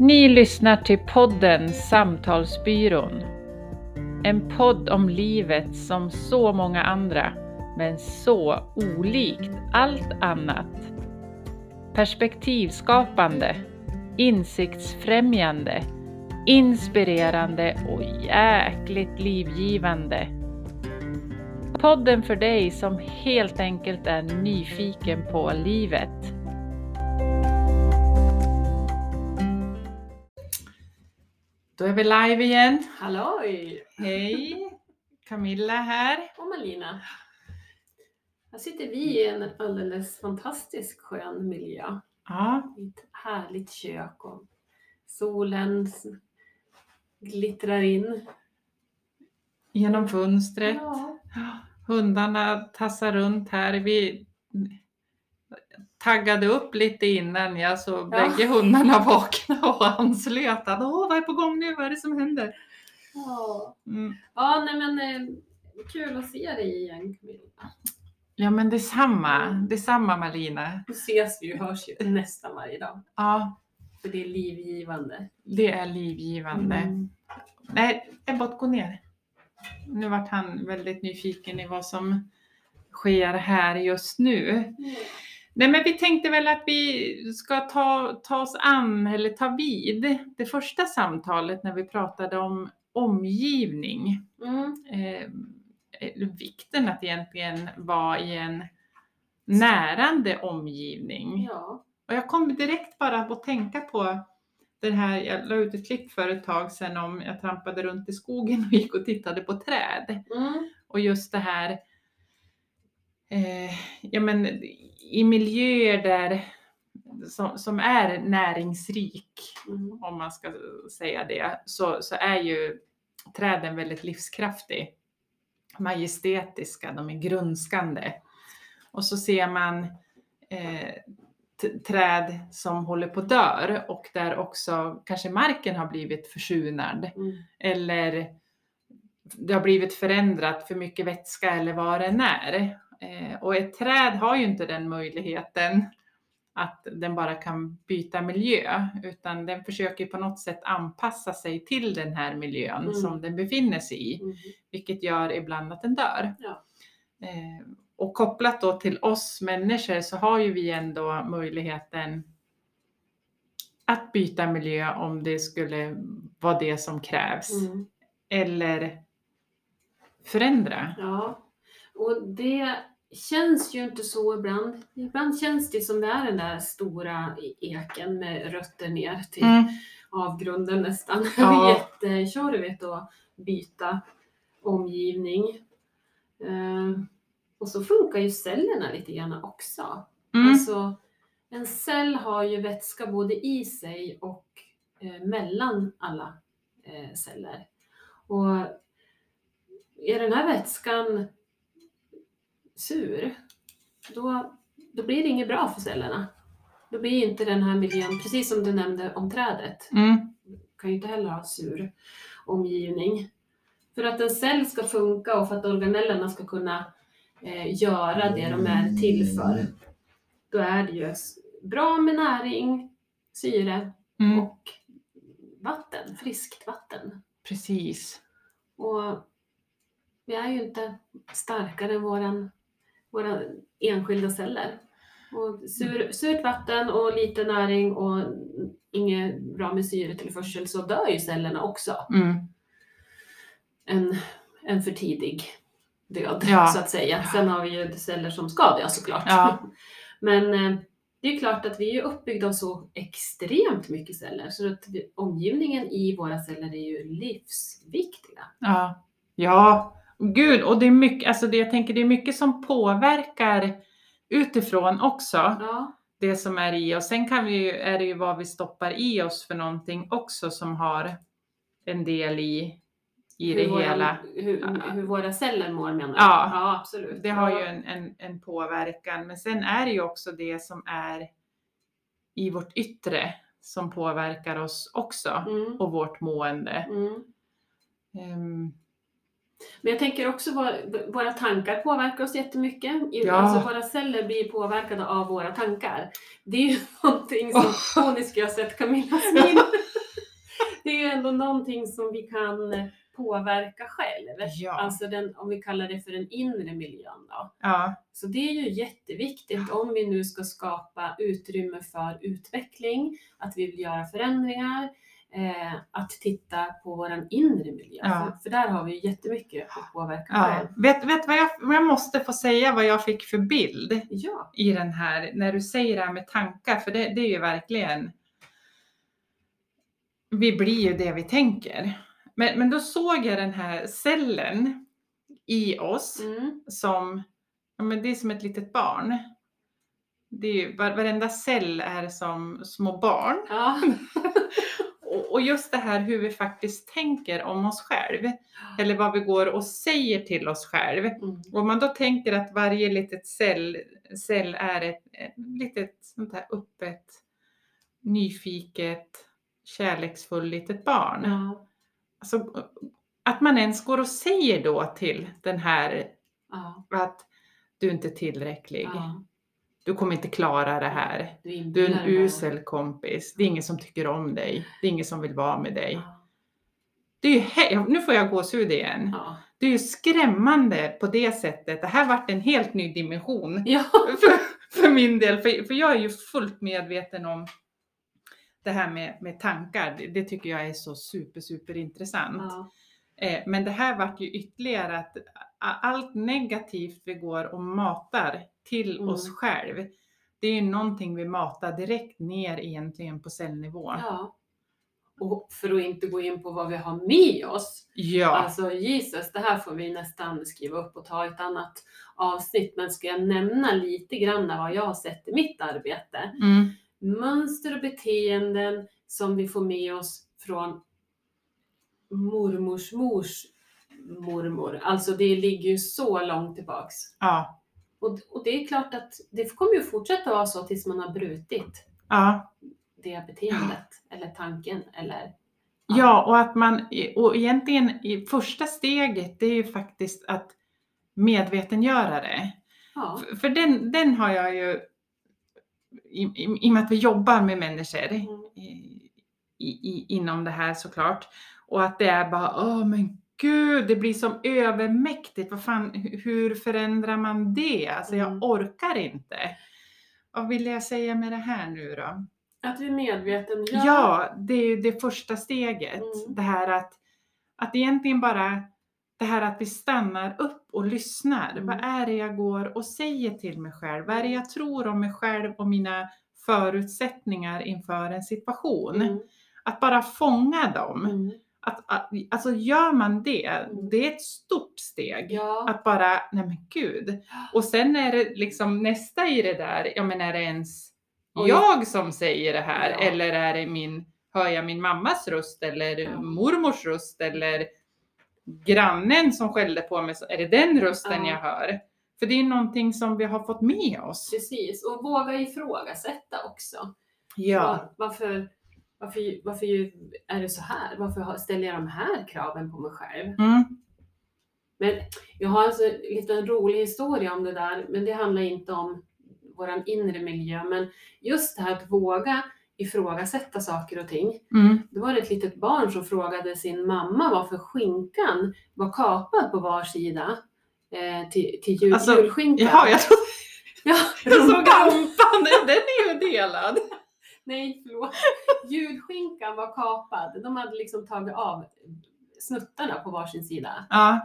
Ni lyssnar till podden Samtalsbyrån. En podd om livet som så många andra, men så olikt allt annat. Perspektivskapande, insiktsfrämjande, inspirerande och jäkligt livgivande. Podden för dig som helt enkelt är nyfiken på livet. Då är vi live igen. Halloj! Hej! Camilla här. Och Malina. Här sitter vi i en alldeles fantastisk skön miljö. Ja, I ett härligt kök och solen glittrar in. genom fönstret. Ja. Hundarna tassar runt här. Vi taggade upp lite innan jag så Ja. bägge hundarna vaknade och anslöt. att, Åh, vad är på gång nu? Vad är det som händer? Ja, Mm. ja nej men eh, kul att se dig igen Camilla. Ja, men detsamma. Detsamma Malina. Nu ses vi och hörs ju nästan varje dag. Ja, För det är livgivande. det är livgivande. Mm. Nej, Ebbot, gå ner. Nu vart han väldigt nyfiken i vad som sker här just nu. Nej, men vi tänkte väl att vi ska ta, ta oss an, eller ta vid, det första samtalet när vi pratade om omgivning. Mm. Eh, eh, vikten att egentligen vara i en närande omgivning. Ja. Och jag kom direkt bara att tänka på det här, jag la ut ett klipp för ett tag sedan om jag trampade runt i skogen och gick och tittade på träd. Mm. Och just det här, eh, ja men i miljöer där, som, som är näringsrik, Mm. om man ska säga det, så, så är ju träden väldigt livskraftig. Majestätiska, de är grönskande. Och så ser man eh, träd som håller på att dör och där också kanske marken har blivit försunad Mm. eller det har blivit förändrat för mycket vätska eller vad det än är. Eh, och ett träd har ju inte den möjligheten att den bara kan byta miljö, utan den försöker på något sätt anpassa sig till den här miljön Mm. som den befinner sig i, Mm. vilket gör ibland att den dör. Ja. Eh, och kopplat då till oss människor så har ju vi ändå möjligheten att byta miljö om det skulle vara det som krävs Mm. eller förändra. Ja, och det känns ju inte så ibland. Ibland känns det som det är den där stora eken med rötter ner till Mm. avgrunden nästan. Ja. Jättetjorvigt att byta omgivning. Eh, och så funkar ju cellerna lite grann också. Mm. Alltså, en cell har ju vätska både i sig och eh, mellan alla eh, celler. Och är den här vätskan sur, då, då blir det inget bra för cellerna. Då blir inte den här miljön, precis som du nämnde om trädet, Mm. kan ju inte heller ha sur omgivning. För att en cell ska funka och för att organellerna ska kunna eh, göra det de är till för, då är det ju bra med näring, syre Mm. och vatten, friskt vatten. Precis. Och vi är ju inte starkare än våran, våra enskilda celler. Och sur, surt vatten och lite näring och inget bra med syretillförsel så dör ju cellerna också. Mm. En, en för tidig död Ja. så att säga. Sen har vi ju celler som ska dö såklart. Ja. Men eh, det är klart att vi är uppbyggda av så extremt mycket celler så att omgivningen i våra celler är ju livsviktiga. Ja. Ja. Gud, och det är mycket, alltså det, jag tänker det är mycket som påverkar utifrån också. Ja, Det som är i oss. Sen kan vi ju, är det ju vad vi stoppar i oss för någonting också som har en del i, i det våra, hela. hur, hur våra celler mår menar du? Ja. ja absolut. Det har ju en, en, en påverkan. Men sen är det ju också det som är i vårt yttre som påverkar oss också Mm, och vårt mående. mm. Ehm, Men jag tänker också vad våra tankar påverkar oss jättemycket. Ja. Alltså våra celler blir påverkade av våra tankar. Det är ju någonting som, jag ha sett Camillas min. det är ju ändå någonting som vi kan eh, påverka själv. Ja. Alltså den, om vi kallar det för den inre miljön då. Ja, Så det är ju jätteviktigt om vi nu ska skapa utrymme för utveckling, att vi vill göra förändringar, eh, att titta på vår inre miljö. Ja. För, för där har vi ju jättemycket att påverka ja. själv. Vet, vet vad jag, jag måste få säga vad jag fick för bild Ja. i den här, när du säger det här med tankar, för det, det är ju verkligen, vi blir ju det vi tänker. Men, men då såg jag den här cellen i oss Mm. som, ja men det är som ett litet barn. Det är ju, var, varenda cell är som små barn. Ja. Och, just det här hur vi faktiskt tänker om oss själv. Eller vad vi går och säger till oss själv. Mm. Om man då tänker att varje litet cell, cell är ett, ett litet sånt här öppet, nyfiket, kärleksfull litet barn. Ja. Alltså, att man ens går och säger då till den här Ja. att du är inte tillräcklig. Ja. Du kommer inte klara det här. Du, är en usel kompis. Det är ingen som tycker om dig. Det är ingen som vill vara med dig. Det är ju nu får jag gåshud igen. Ja. Det är ju skrämmande på det sättet. Det här vart en helt ny dimension Ja. för, för min del. För, för jag är ju fullt medveten om det här med, med tankar. Det, det tycker jag är så super, super intressant. Ja. Eh, men det här vart ju ytterligare att allt negativt vi går och matar till Mm. oss själv. Det är ju någonting vi matar direkt ner egentligen på cellnivå. ja. Och för att inte gå in på vad vi har med oss. Ja. Alltså Jesus, det här får vi nästan skriva upp och ta ett annat avsnitt. Men ska jag nämna lite grann vad jag har sett i mitt arbete. Mm. Mönster och beteenden som vi får med oss från mormors mors mormor. Alltså det ligger ju så långt tillbaks. Ja. Och, och det är klart att det kommer ju fortsätta vara så tills man har brutit Ja. det beteendet eller tanken eller Ja, och att man, och egentligen i första steget det är ju faktiskt att medvetengöra det. ja. För- För den, den har jag ju, i, i, i och med att vi jobbar med människor Mm. i, i, inom det här såklart. Och att det är bara, åh men gud, det blir som övermäktigt. Vad fan, hu- hur förändrar man det? Alltså Mm. jag orkar inte. Vad vill jag säga med det här nu då? Att vi är medveten. Ja, det är ju det första steget. Mm. Det här att, att egentligen bara, det här att vi stannar upp och lyssnar. Mm. Vad är det jag går och säger till mig själv? Vad är det jag tror om mig själv och mina förutsättningar inför en situation? Mm. Att bara fånga dem. Att, att, alltså gör man det, Mm. det är ett stort steg. Ja. Att bara, nej men gud. Och sen är det liksom nästa i det där, ja men är det ens Oj. jag som säger det här? Ja. Eller är det min, hör jag min mammas röst eller Ja. mormors röst eller grannen som skällde på mig? Är det den rösten Ja. jag hör? För det är någonting som vi har fått med oss. Precis, och våga ifrågasätta också. Ja, Var- Varför, varför, varför är det så här? Varför ställer jag de här kraven på mig själv? mm. Men jag har alltså en liten rolig historia om det där, men det handlar inte om våran inre miljö. Men just det här att våga ifrågasätta saker och ting. Mm. Det var ett litet barn som frågade sin mamma varför skinkan var kapad på var sida eh, till, till jul, Alltså, julskinkan. Jaha, jag, trodde, ja, rumpan, den är ju delad. Nej, förlåt. Julskinkan var kapad. De hade liksom tagit av snuttarna på varsin sida. Ja,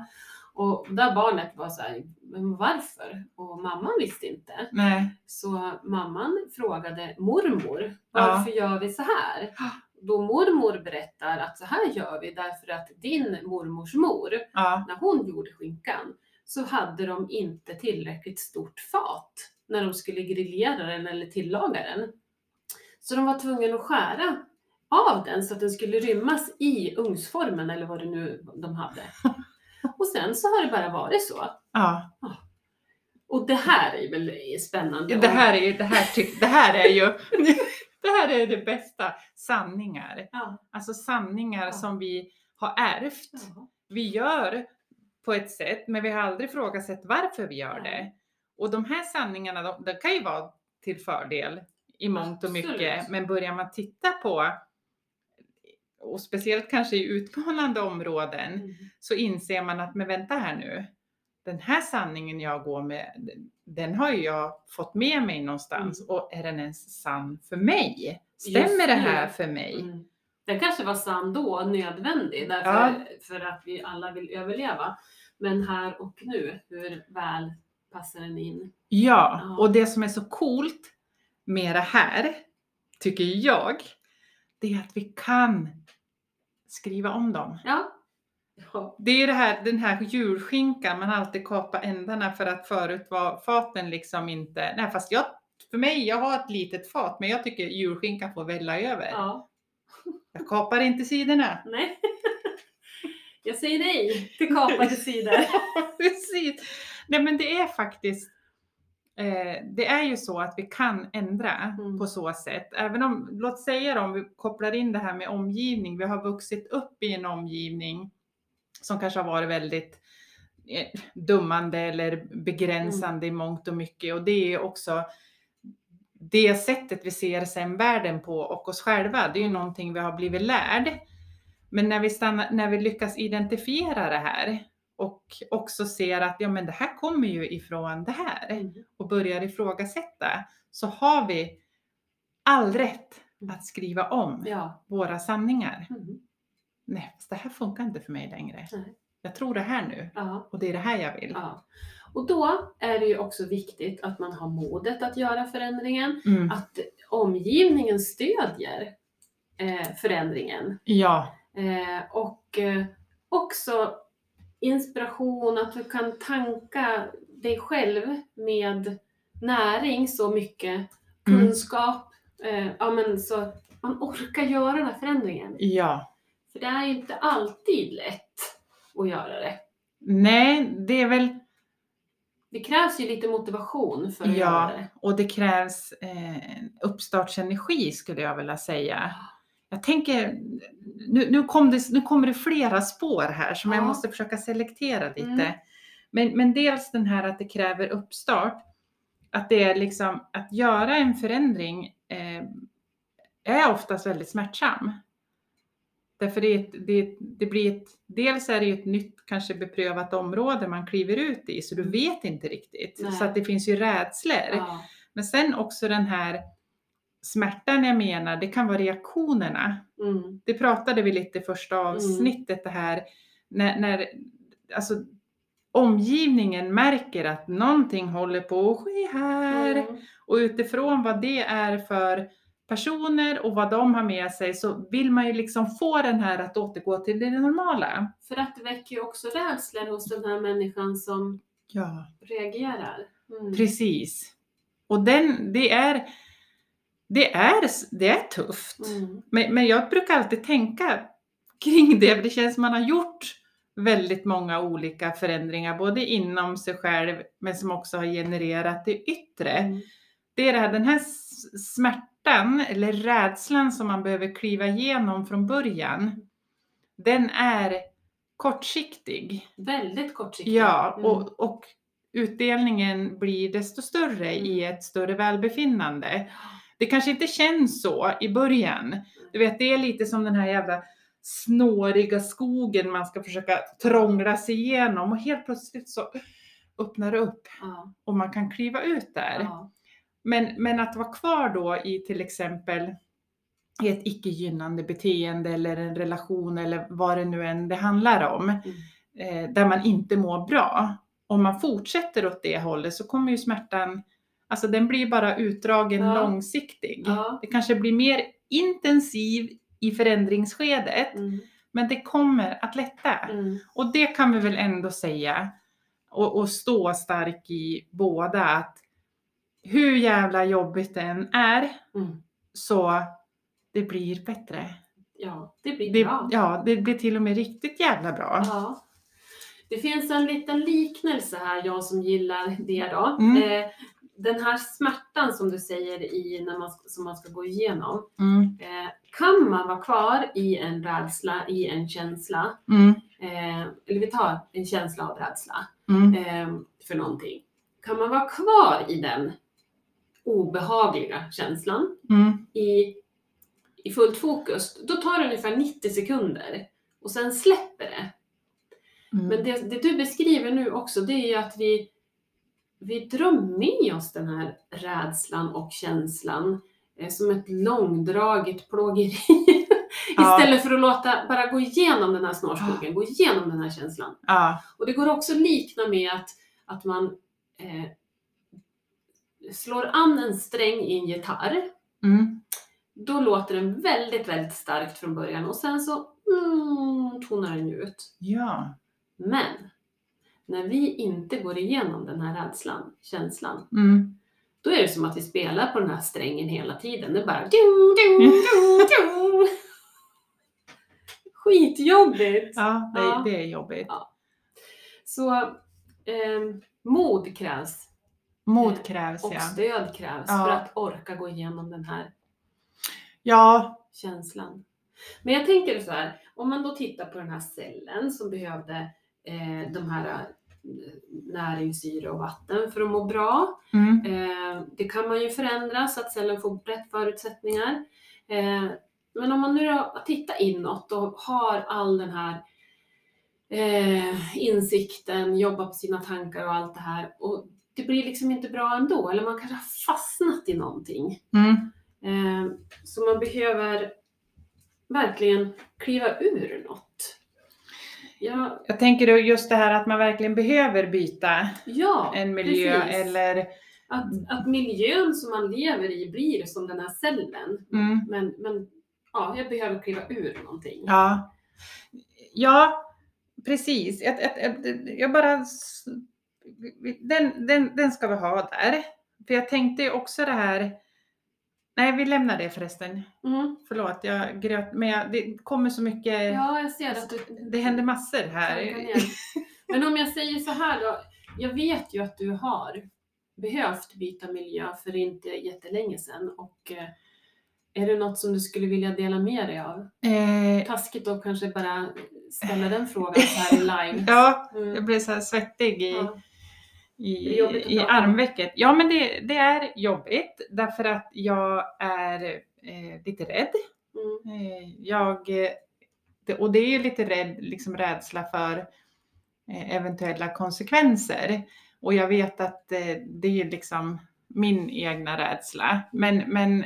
Och där barnet var så här, men varför? Och mamman visste inte. nej. Så mamman frågade mormor, varför gör vi så här? Då mormor berättar att så här gör vi därför att din mormors mor, Ja, när hon gjorde skinkan, så hade de inte tillräckligt stort fat när de skulle griljera den eller tillaga den. Så de var tvungna att skära av den så att den skulle rymmas i ugnsformen eller vad det nu de hade. Och sen så har det bara varit så. ja. Och det här är väl spännande. Det här är det här, tyck, det här är ju, det här är det bästa. Sanningar. Ja. Alltså sanningar Ja. som vi har ärvt. Ja. Vi gör på ett sätt, men vi har aldrig ifrågasatt varför vi gör det. Och de här sanningarna, de, de kan ju vara till fördel i mångt och mycket. Absolut. Men börjar man titta på och speciellt kanske i utmanande områden, Mm. så inser man att, men vänta här nu, den här sanningen jag går med, den har jag fått med mig någonstans Mm. och är den ens sann för mig? Stämmer Just det här för mig? Mm. Den kanske var sann då, nödvändig, därför Ja. för att vi alla vill överleva. Men här och nu, hur väl passar den in? Ja, Ja. och det som är så coolt med det här, tycker jag, det är att vi kan skriva om dem. Ja. ja. Det är det här, den här julskinkan, man alltid kapar ändarna för att förut var faten liksom inte, nej fast jag, för mig, jag har ett litet fat, men jag tycker julskinkan får välla över. ja. Jag kapar inte sidorna. Nej. Jag säger nej till kapade sidor. Precis. Nej men det är faktiskt, eh, det är ju så att vi kan ändra Mm. på så sätt. Även om, låt säga då, om vi kopplar in det här med omgivning, vi har vuxit upp i en omgivning som kanske har varit väldigt eh, dummande eller begränsande i mångt och mycket. Och det är också det sättet vi ser sen världen på och oss själva. Det är ju någonting vi har blivit lärd. Men när vi, stannar, när vi lyckas identifiera det här och också ser att ja, men det här kommer ju ifrån det här Mm. och börjar ifrågasätta så har vi all rätt att skriva om Ja. våra sanningar. Mm. Nej, det här funkar inte för mig längre. Nej. Jag tror det här nu ja. och det är det här jag vill. Ja. Och då är det ju också viktigt att man har modet att göra förändringen, Mm. att omgivningen stödjer eh, förändringen. Ja, Eh, och eh, också inspiration, att du kan tanka dig själv med näring så mycket, Mm. kunskap, eh, ja men så man orkar göra den här förändringen. ja. För det är inte alltid lätt att göra det. Nej, det är väl Det krävs ju lite motivation för att Ja. göra det. Och det krävs eh, uppstartsenergi skulle jag vilja säga. Jag tänker, nu, nu, kom det, nu kommer det flera spår här som jag Ja. måste försöka selektera lite. Mm. Men, men dels den här att det kräver uppstart. Att det är liksom, att göra en förändring eh, är oftast väldigt smärtsam. Därför det, ett, det, det blir ett, dels är det ju ett nytt, kanske beprövat område man kliver ut i, så du vet inte riktigt. Nej. Så att det finns ju rädslor. Ja. Men sen också den här smärtan jag menar, det kan vara reaktionerna. Mm. Det pratade vi lite i första avsnittet det här, när, när alltså, omgivningen märker att någonting håller på att ske här. Mm. Och utifrån vad det är för personer och vad de har med sig så vill man ju liksom få den här att återgå till det normala. För att det väcker ju också rädslor hos den här människan som Ja, reagerar. Mm. precis. Och den, det är, det är, det är tufft. Mm. Men, men jag brukar alltid tänka kring det, för det känns som man har gjort väldigt många olika förändringar, både inom sig själv, men som också har genererat det yttre. Mm. Det är det här, den här smärtan eller rädslan som man behöver kliva igenom från början. Den är kortsiktig. Väldigt kortsiktigt. Ja, Mm. och, och utdelningen blir desto större i ett större välbefinnande. Det kanske inte känns så i början. Du vet, det är lite som den här jävla snåriga skogen man ska försöka trångla sig igenom och helt plötsligt så öppnar det upp Ja. och man kan kliva ut där. Ja. Men, men att vara kvar då i till exempel i ett icke gynnande beteende eller en relation eller vad det nu än det handlar om, Mm. eh, där man inte mår bra. Om man fortsätter åt det hållet så kommer ju smärtan, alltså den blir bara utdragen Ja. långsiktig. Ja. Det kanske blir mer intensiv i förändringsskedet, Mm. men det kommer att lätta. Mm. Och det kan vi väl ändå säga och, och stå stark i båda att hur jävla jobbigt det än är Mm. så det blir bättre. Ja, det blir Det, bra. ja, det blir till och med riktigt jävla bra. Ja. Det finns en liten liknelse här, jag som gillar det då. Mm. Eh, den här smärtan som du säger i, när man, som man ska gå igenom. Mm, Eh, kan man vara kvar i en rädsla, i en känsla, mm, eh, eller vi tar en känsla av rädsla mm, eh, för någonting. Kan man vara kvar i den obehagliga känslan mm, i, i fullt fokus, då tar det ungefär 90 sekunder och sen släpper det. Mm. Men det, det du beskriver nu också, det är ju att vi, vi drar med oss den här rädslan och känslan eh, som ett långdraget plågeri. Ja. Istället för att låta bara gå igenom den här snårskogen, gå igenom den här känslan. Ja, Och det går också att likna med att, att man eh, slår an en sträng i en gitarr. mm. Då låter den väldigt, väldigt starkt från början och sen så mm, tonar den ut. ja. Men när vi inte går igenom den här rädslan, känslan, Mm. då är det som att vi spelar på den här strängen hela tiden. Det är bara du, du, du, du. Skitjobbigt! ja, det, Ja. det är jobbigt. Ja. Så eh, mod krävs Mod krävs och ja. stöd krävs Ja. för att orka gå igenom den här Ja, känslan. Men jag tänker så här, om man då tittar på den här cellen som behövde eh, de här eh, näringssyre och vatten för att må bra. mm. Eh, det kan man ju förändra så att cellen får rätt förutsättningar. Eh, men om man nu tittar inåt och har all den här eh, insikten, jobbar på sina tankar och allt det här och det blir liksom inte bra ändå, eller man kanske har fastnat i någonting. Mm. Eh, så man behöver verkligen kliva ur något. Ja, Jag tänker just det här att man verkligen behöver byta ja en miljö precis. eller Att, att miljön som man lever i blir som den här cellen. mm. Men, men ja, jag behöver kliva ur någonting. Ja, ja precis. Jag, jag, jag, bara... Den, den, den ska vi ha där. För jag tänkte ju också det här... Nej, vi lämnar det förresten. Mm. Förlåt, jag gröt. Men jag, det kommer så mycket... Ja, jag ser att du... Det händer massor här. Men om jag säger så här då. Jag vet ju att du har behövt byta miljö för inte jättelänge sedan. Och eh, är det något som du skulle vilja dela med dig av? Eh, Taskigt att kanske bara ställa den frågan så här live. ja, Mm. jag blev så här svettig i, Ja. I, i armvecket. Ja, men det, det är jobbigt därför att jag är eh, lite rädd. Mm. Eh, jag, eh, det, och det är ju lite rädd, liksom rädsla för eh, eventuella konsekvenser. Och jag vet att eh, det är liksom min egna rädsla. Men, men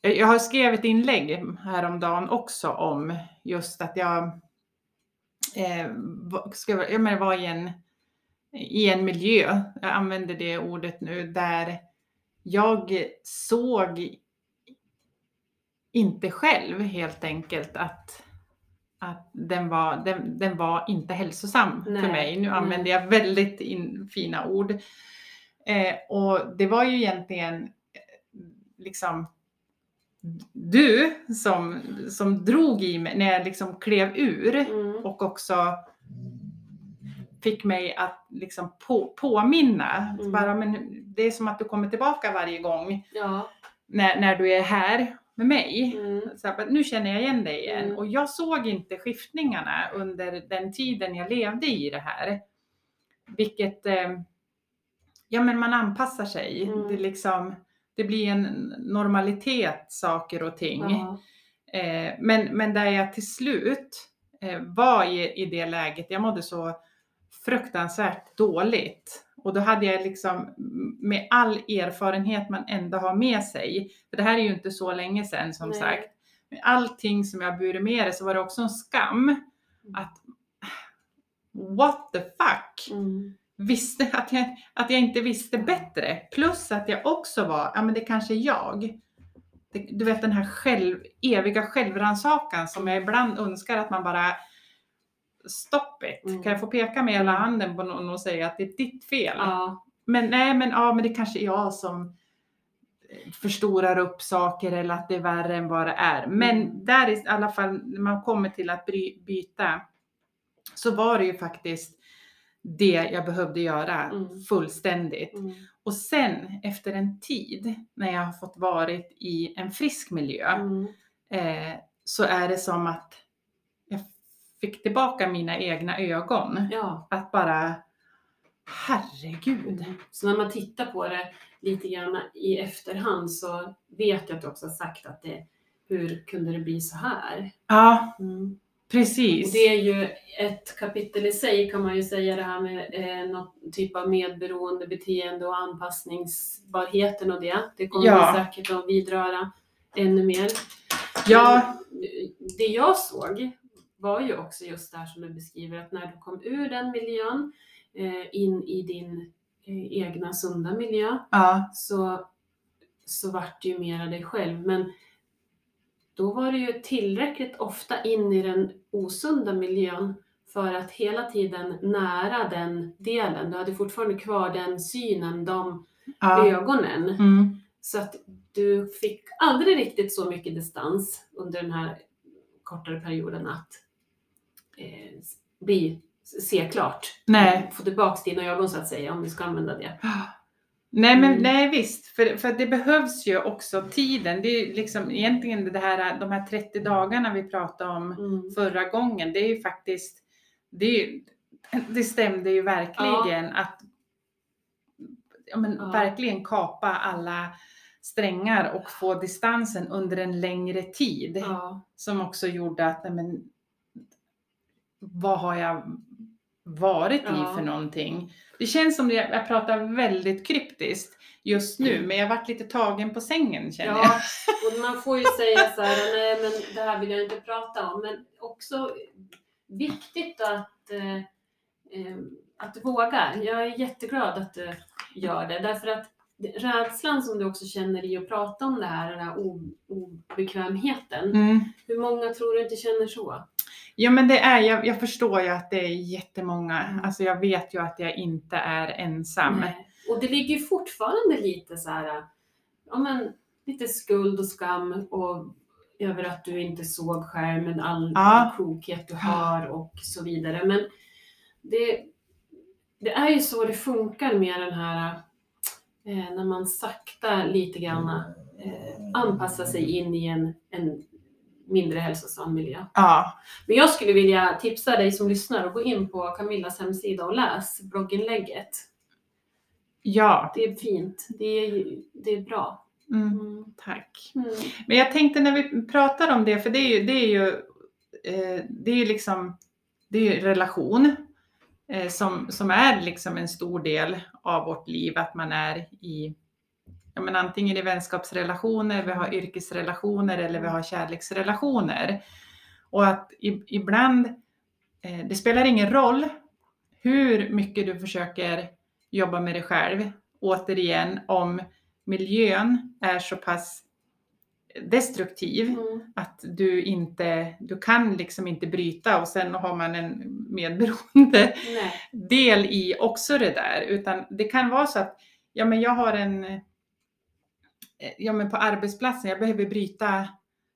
jag jag har skrivit ett inlägg häromdagen också om just att jag eh, ska, jag menar, var i en, i en miljö, jag använder det ordet nu, där jag såg inte själv helt enkelt att, att den, var, den, den var inte hälsosam Nej, för mig. Nu använder jag väldigt in, fina ord. Eh, och det var ju egentligen eh, liksom du som, som drog i mig när jag liksom klev ur Mm. och också fick mig att liksom på, påminna. Mm. Bara, men det är som att du kommer tillbaka varje gång Ja. när, när du är här med mig. Mm. Så här, nu känner jag igen dig igen. Mm. Och jag såg inte skiftningarna under den tiden jag levde i det här. Vilket, eh, ja men man anpassar sig. Mm. Det, liksom, det blir en normalitet, saker och ting. Eh, men, men där jag till slut eh, var i, i det läget, jag mådde så fruktansvärt dåligt. Och då hade jag liksom med all erfarenhet man ändå har med sig, för det här är ju inte så länge sedan som Nej. sagt, med allting som jag burit med det så var det också en skam att what the fuck? Mm. visste att jag, att jag inte visste bättre. Plus att jag också var, ja men det kanske är jag. Det, du vet den här själv, eviga självrannsakan som jag ibland önskar att man bara Stopp it. Mm. Kan jag få peka med hela handen på någon och säga att det är ditt fel? Ja. Men nej, men, ja, men det kanske är jag som eh, förstorar upp saker eller att det är värre än vad det är. Men Mm. där i alla fall, när man kommer till att bry, byta, så var det ju faktiskt det jag behövde göra Mm. fullständigt. Mm. Och sen efter en tid när jag har fått varit i en frisk miljö Mm. eh, så är det som att fick tillbaka mina egna ögon. Ja. Att bara, herregud. Så när man tittar på det lite grann i efterhand så vet jag att du också har sagt att det, hur kunde det bli så här? Ja, Mm. Och precis. det är ju ett kapitel i sig kan man ju säga det här med eh, någon typ av medberoende beteende och anpassningsbarheten och det. Det kommer Ja. vi säkert att vidröra ännu mer. Ja, Men Det jag såg var ju också just det här som du beskriver att när du kom ur den miljön eh, in i din eh, egna sunda miljö ja, så, så vart du ju mera dig själv. Men då var det ju tillräckligt ofta in i den osunda miljön för att hela tiden nära den delen. Du hade fortfarande kvar den synen, de ja. ögonen. Mm. Så att du fick aldrig riktigt så mycket distans under den här kortare perioden att eh, bli, se klart. Nej. Få tillbaks dina ögon så att säga, om vi ska använda det. Nej, men Mm. nej visst, för, för det behövs ju också tiden. Det är liksom egentligen det här, de här 30 dagarna vi pratade om Mm. förra gången. Det är ju faktiskt, det, ju- det stämde ju verkligen att ja, men Ja. verkligen kapa alla strängar och få distansen under en längre tid. Ja. Som också gjorde att, nej, men, vad har jag varit Ja. i för någonting? Det känns som det, jag pratar väldigt kryptiskt just nu, men jag varit lite tagen på sängen känner jag. Ja, och man får ju säga så här, nej men det här vill jag inte prata om. Men också viktigt att, eh, eh, att våga. Jag är jätteglad att du gör det. Därför att rädslan som du också känner i att prata om det här, den här obekvämheten. Mm. Hur många tror du inte känner så? Ja men det är, jag, jag förstår ju att det är jättemånga, Mm. alltså jag vet ju att jag inte är ensam. Nej. Och det ligger fortfarande lite så här, ja men lite skuld och skam och över att du inte såg skärmen, all Ja. klokhet du har och så vidare. Men det, det är ju så det funkar med den här, eh, när man sakta lite grann eh, anpassar sig in i en, en mindre hälsosam miljö. Ja, Men jag skulle vilja tipsa dig som lyssnar att gå in på Camillas hemsida och läs blogginlägget. ja. Det är fint. Det är, det är bra. Mm. Mm. Tack. Mm. Men jag tänkte när vi pratar om det, för det är ju, det är ju, eh, det är liksom, det är ju relation eh, som, som är liksom en stor del av vårt liv, att man är i, ja men antingen i vänskapsrelationer, vi har yrkesrelationer eller vi har kärleksrelationer. Och att ibland, eh, det spelar ingen roll hur mycket du försöker jobba med dig själv, återigen, om miljön är så pass destruktiv Mm. att du inte, du kan liksom inte bryta och sen har man en medberoende Nej. del i också det där. Utan det kan vara så att, ja men jag har en, ja men på arbetsplatsen, jag behöver bryta,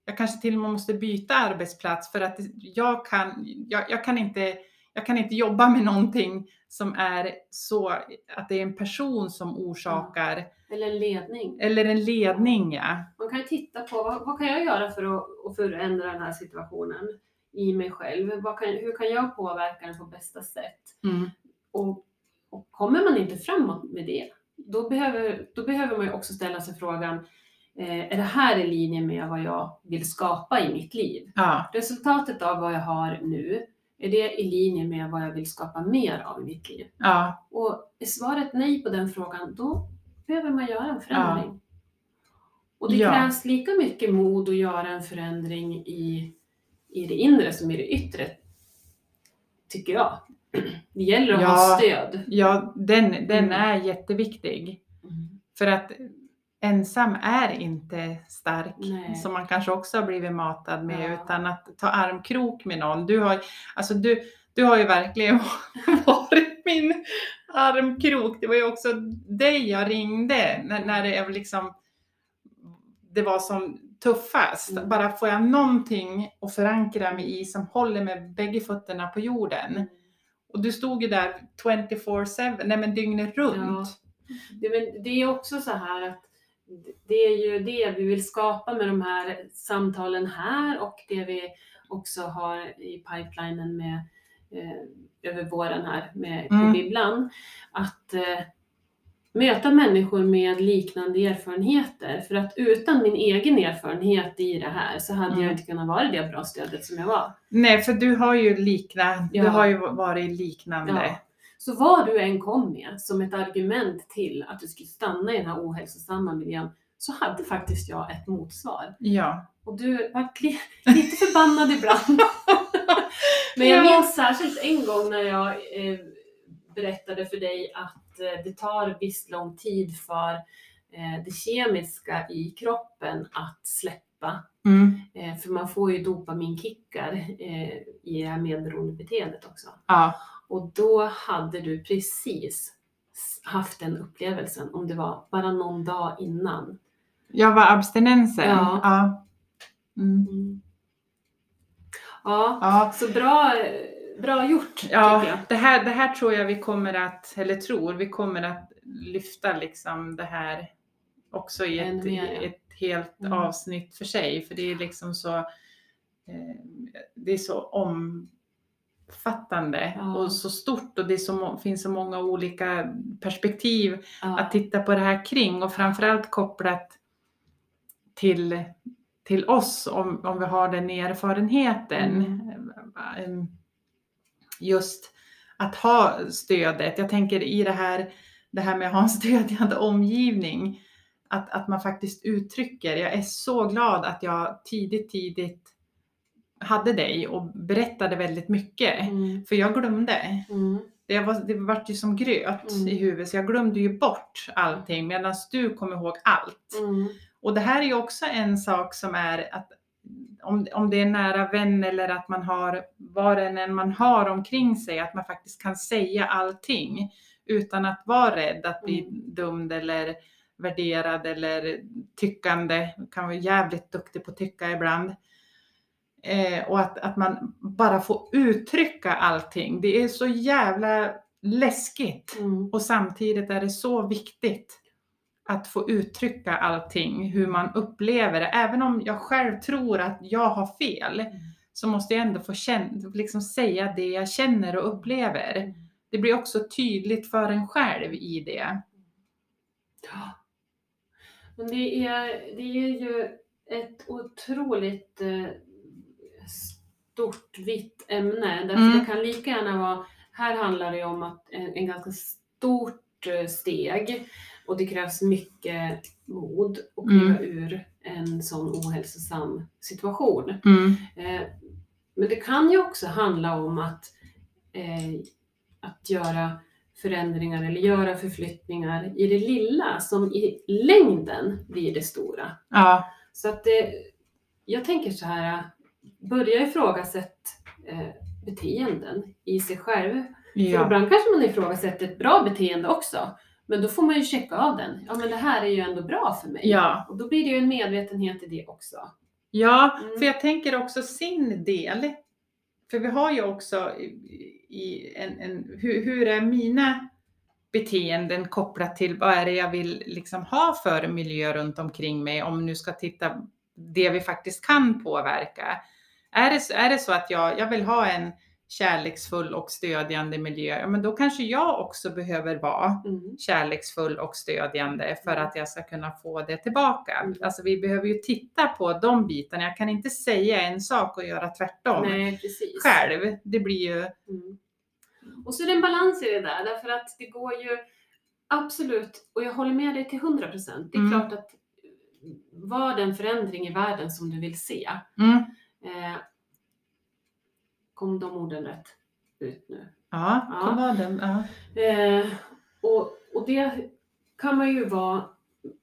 jag kanske till och med måste byta arbetsplats för att jag kan, jag, jag kan inte, jag kan inte jobba med någonting som är så, att det är en person som orsakar, Eller en ledning. eller en ledning ja. Man kan ju titta på vad, vad kan jag göra för att, att förändra den här situationen i mig själv? Kan, hur kan jag påverka den på bästa sätt? Mm. Och, och kommer man inte framåt med det, då behöver, då behöver man ju också ställa sig frågan, eh, är det här i linje med vad jag vill skapa i mitt liv? Ja, Resultatet av vad jag har nu, är det i linje med vad jag vill skapa mer av i mitt liv? ja, Och är svaret nej på den frågan, då behöver man göra en förändring. Och det Ja. krävs lika mycket mod att göra en förändring i, i det inre som i det yttre, tycker jag. Det gäller att ha Ja. stöd. ja den, den Mm. är jätteviktig. För att ensam är inte stark, Nej. som man kanske också har blivit matad med, Ja. utan att ta armkrok med någon. Du har, alltså du, du har ju verkligen varit min armkrok. Det var ju också dig jag ringde när, när det liksom det var som tuffast. Mm. Bara får jag någonting att förankra mig i som håller med bägge fötterna på jorden. Och du stod ju där 24-7, nej men dygnet runt. Det, men det är också så här att det är ju det vi vill skapa med de här samtalen här och det vi också har i pipelinen med eh, över våren här med Mm. bibblan. Att eh, möta människor med liknande erfarenheter. För att utan min egen erfarenhet i det här så hade Mm. jag inte kunnat vara det bra stödet som jag var. Nej, för du har ju liknande, Ja. du har ju varit liknande. Ja. Så vad du än kom med som ett argument till att du skulle stanna i den här ohälsosamma miljön så hade faktiskt jag ett motsvar. Ja. Och du var li- lite förbannad ibland. Men jag Ja. minns särskilt en gång när jag eh, berättade för dig att eh, det tar visst lång tid för eh, det kemiska i kroppen att släppa. Mm. Eh, för man får ju dopaminkickar i det här medberoendebeteendet också. ja. Och då hade du precis haft den upplevelsen, om det var bara någon dag innan. Jag var abstinensen. Ja. Ja. Mm. Mm. Ja, ja. så bra, bra gjort Ja, tycker jag. det här, det här tror jag vi kommer att, eller tror, vi kommer att lyfta liksom det här också i ett, mer, ja. ett helt Mm. avsnitt för sig. För det är liksom så, eh, det är så omfattande Ja. och så stort och det så, finns så många olika perspektiv Ja. att titta på det här kring och framförallt kopplat till, till oss om, om vi har den erfarenheten. Mm. Just att ha stödet. Jag tänker i det här, det här med att ha en stödjande omgivning. Att, att man faktiskt uttrycker. Jag är så glad att jag tidigt, tidigt hade dig och berättade väldigt mycket. Mm. För jag glömde. Mm. Det, var, det vart ju som gröt Mm. i huvudet så jag glömde ju bort allting medan du kom ihåg allt. Mm. Och det här är ju också en sak som är att om, om det är nära vän eller att man har vad det än man har omkring sig, att man faktiskt kan säga allting utan att vara rädd att bli Mm. dömd eller värderad eller tyckande. Kan vara jävligt duktig på att tycka ibland. Eh, och att, att man bara får uttrycka allting. Det är så jävla läskigt. Mm. Och samtidigt är det så viktigt att få uttrycka allting, hur man upplever det. Även om jag själv tror att jag har fel, så måste jag ändå få känna, liksom säga det jag känner och upplever. Det blir också tydligt för en själv i det. Men det är, det är ju ett otroligt eh, stort, vitt ämne. Därför Mm. det kan lika gärna vara, här handlar det om att en, en ganska stort eh, steg och det krävs mycket mod att kliva Mm. ur en sån ohälsosam situation. Mm. Eh, Men det kan ju också handla om att, eh, att göra förändringar eller göra förflyttningar i det lilla som i längden blir det stora. Ja, Så att det, jag tänker så här, börja ifrågasätta eh, beteenden i sig själv. För ja, ibland kanske man ifrågasätter ett bra beteende också. Men då får man ju checka av den. Ja men det här är ju ändå bra för mig. ja. Och då blir det ju en medvetenhet i det också. Ja, Mm. för jag tänker också sin del. För vi har ju också i, en, en, hur, hur är mina beteenden kopplat till vad är det jag vill liksom ha för miljö runt omkring mig om nu ska titta det vi faktiskt kan påverka. Är det, är det så att jag, jag vill ha en kärleksfull och stödjande miljö, ja, men då kanske jag också behöver vara Mm. kärleksfull och stödjande för att jag ska kunna få det tillbaka. Mm. Alltså vi behöver ju titta på de bitarna. Jag kan inte säga en sak och göra tvärtom Nej, precis. själv. Det blir ju, Mm. Och så är det en balans i det där, därför att det går ju absolut, och jag håller med dig till 100 procent. Det är Mm. klart att var den förändring i världen som du vill se, mm, eh, kom de orden rätt ut nu? ja, Ja. kom var den? Ja. Eh, och, och det kan man ju vara,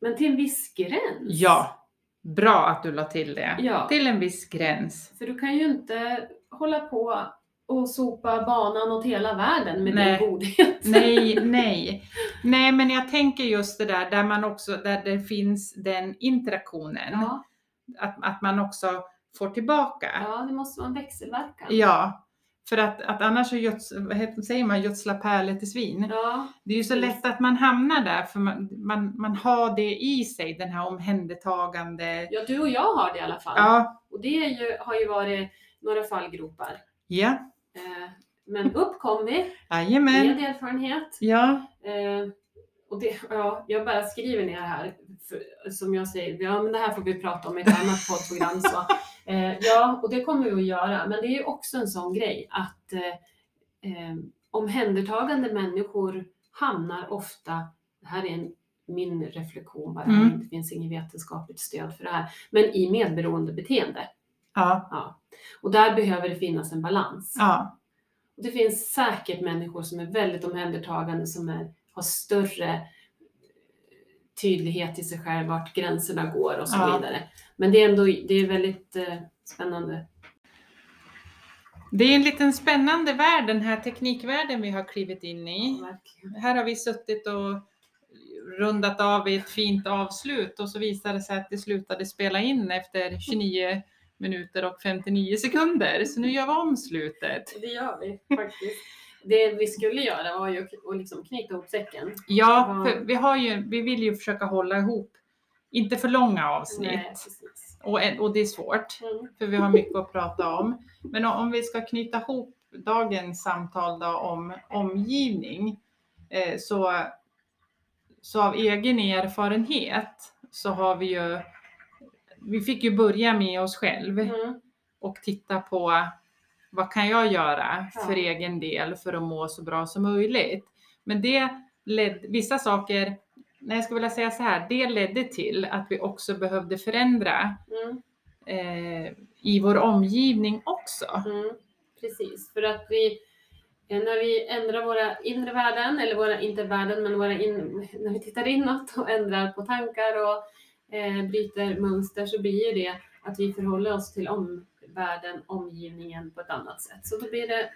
men till en viss gräns. ja, bra att du la till det. Ja. Till en viss gräns. För du kan ju inte hålla på och sopa banan åt hela världen med Nej. din godhet. Nej, nej. Nej, men jag tänker just det där där man också, där det finns den interaktionen. Ja, Att, att man också får tillbaka. ja, det måste vara en växelverkan. Ja, för att, att annars så göds, vad säger man gödsla pärlor till svin. Ja, Det är ju så lätt att man hamnar där för man, man, man har det i sig, den här omhändertagande. Ja, du och jag har det i alla fall. Ja, Och det ju, har ju varit några fallgropar. ja, Eh, men upp kom vi jajamän. med erfarenhet. Ja, Eh, och det, ja, jag bara skriver ner här, för, som jag säger, ja men det här får vi prata om i ett annat poddprogram. Så, eh, ja, och det kommer vi att göra. Men det är ju också en sån grej att eh, eh, omhändertagande människor hamnar ofta, det här är en, min reflektion bara, Mm. det finns inget vetenskapligt stöd för det här, men i medberoende beteende. Ja, Ja. Och där behöver det finnas en balans. ja, Och Det finns säkert människor som är väldigt omhändertagande som är, har större tydlighet i sig själv, vart gränserna går och så Ja. vidare. Men det är ändå det är väldigt eh, spännande. Det är en liten spännande värld, den här teknikvärlden vi har klivit in i. Verkligen. Här har vi suttit och rundat av i ett fint avslut och så visade det sig att det slutade spela in efter 29 minuter och 59 sekunder. Så nu gör vi om slutet. Det gör vi faktiskt. Det vi skulle göra var ju att liksom knyta ihop säcken. Ja, för vi, har ju, vi vill ju försöka hålla ihop, inte för långa avsnitt. Nej. Och, och det är svårt, Mm. för vi har mycket att prata om. Men om vi ska knyta ihop dagens samtal då om omgivning, eh, så, så av egen erfarenhet så har vi ju, vi fick ju börja med oss själv Mm. och titta på vad kan jag göra Ja. för egen del för att må så bra som möjligt. Men det ledde, vissa saker, nej jag skulle vilja säga så här, det ledde till att vi också behövde förändra Mm. eh, i vår omgivning också. Mm. Precis, för att vi eh, när vi ändrar våra inre värden, eller våra, inte värden, men våra in, när vi tittar inåt och ändrar på tankar och eh, bryter mönster så blir ju det att vi förhåller oss till omvärlden, omgivningen på ett annat sätt. Så då blir det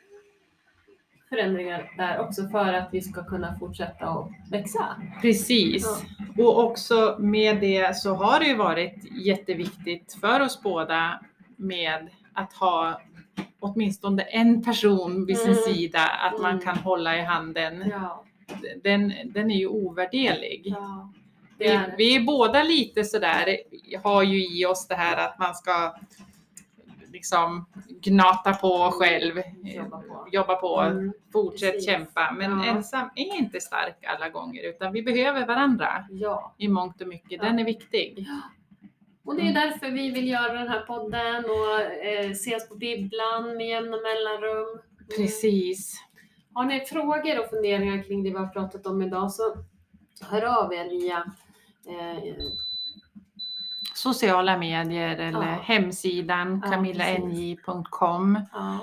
förändringar där också för att vi ska kunna fortsätta att växa. Precis. Och också med det så har det ju varit jätteviktigt för oss båda med att ha åtminstone en person vid sin Mm. sida att man Mm. kan hålla i handen. Ja, Den, den är ju ovärderlig. ja. Vi, är det. vi är båda lite sådär, har ju i oss det här att man ska liksom gnata på själv, Jobba på. jobba på Mm. fortsätt precis. kämpa. Men Ja. ensam är inte stark alla gånger utan vi behöver varandra Ja. i mångt och mycket. Den är viktig. Och det är därför vi vill göra den här podden och eh, ses på bibblan med jämna mellanrum. Mm. Precis. Har ni frågor och funderingar kring det vi har pratat om idag så hör av er via eh, Sociala medier eller Ja. hemsidan Ja, camillanj.com. ja.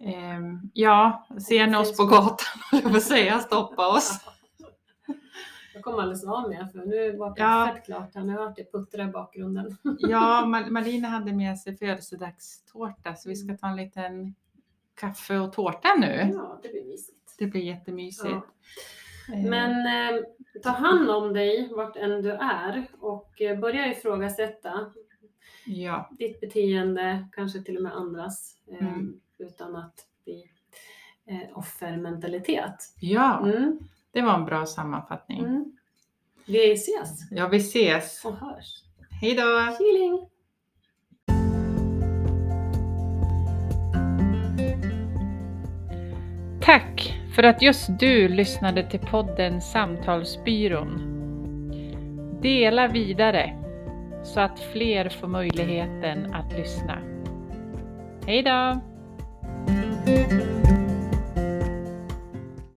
Ehm, Ja, ser ni oss på gatan, jag får säga stoppa oss. Jag kom alldeles av med för nu var det Ja. klart här. Nu har hört det puttra i bakgrunden. Ja, Mal- Malina hade med sig födelsedagstårta så vi ska ta en liten kaffe och tårta nu. Ja, det blir mysigt. Det blir jättemysigt. Ja. Men eh, ta hand om dig vart än du är och eh, börja ifrågasätta Ja, ditt beteende, kanske till och med andras, eh, Mm. utan att bli eh, offermentalitet. ja, Mm. det var en bra sammanfattning. Mm. Vi ses Ja, vi ses. och hörs. Hej då! Healing! För att just du lyssnade till podden Samtalsbyrån. Dela vidare så att fler får möjligheten att lyssna. Hej då!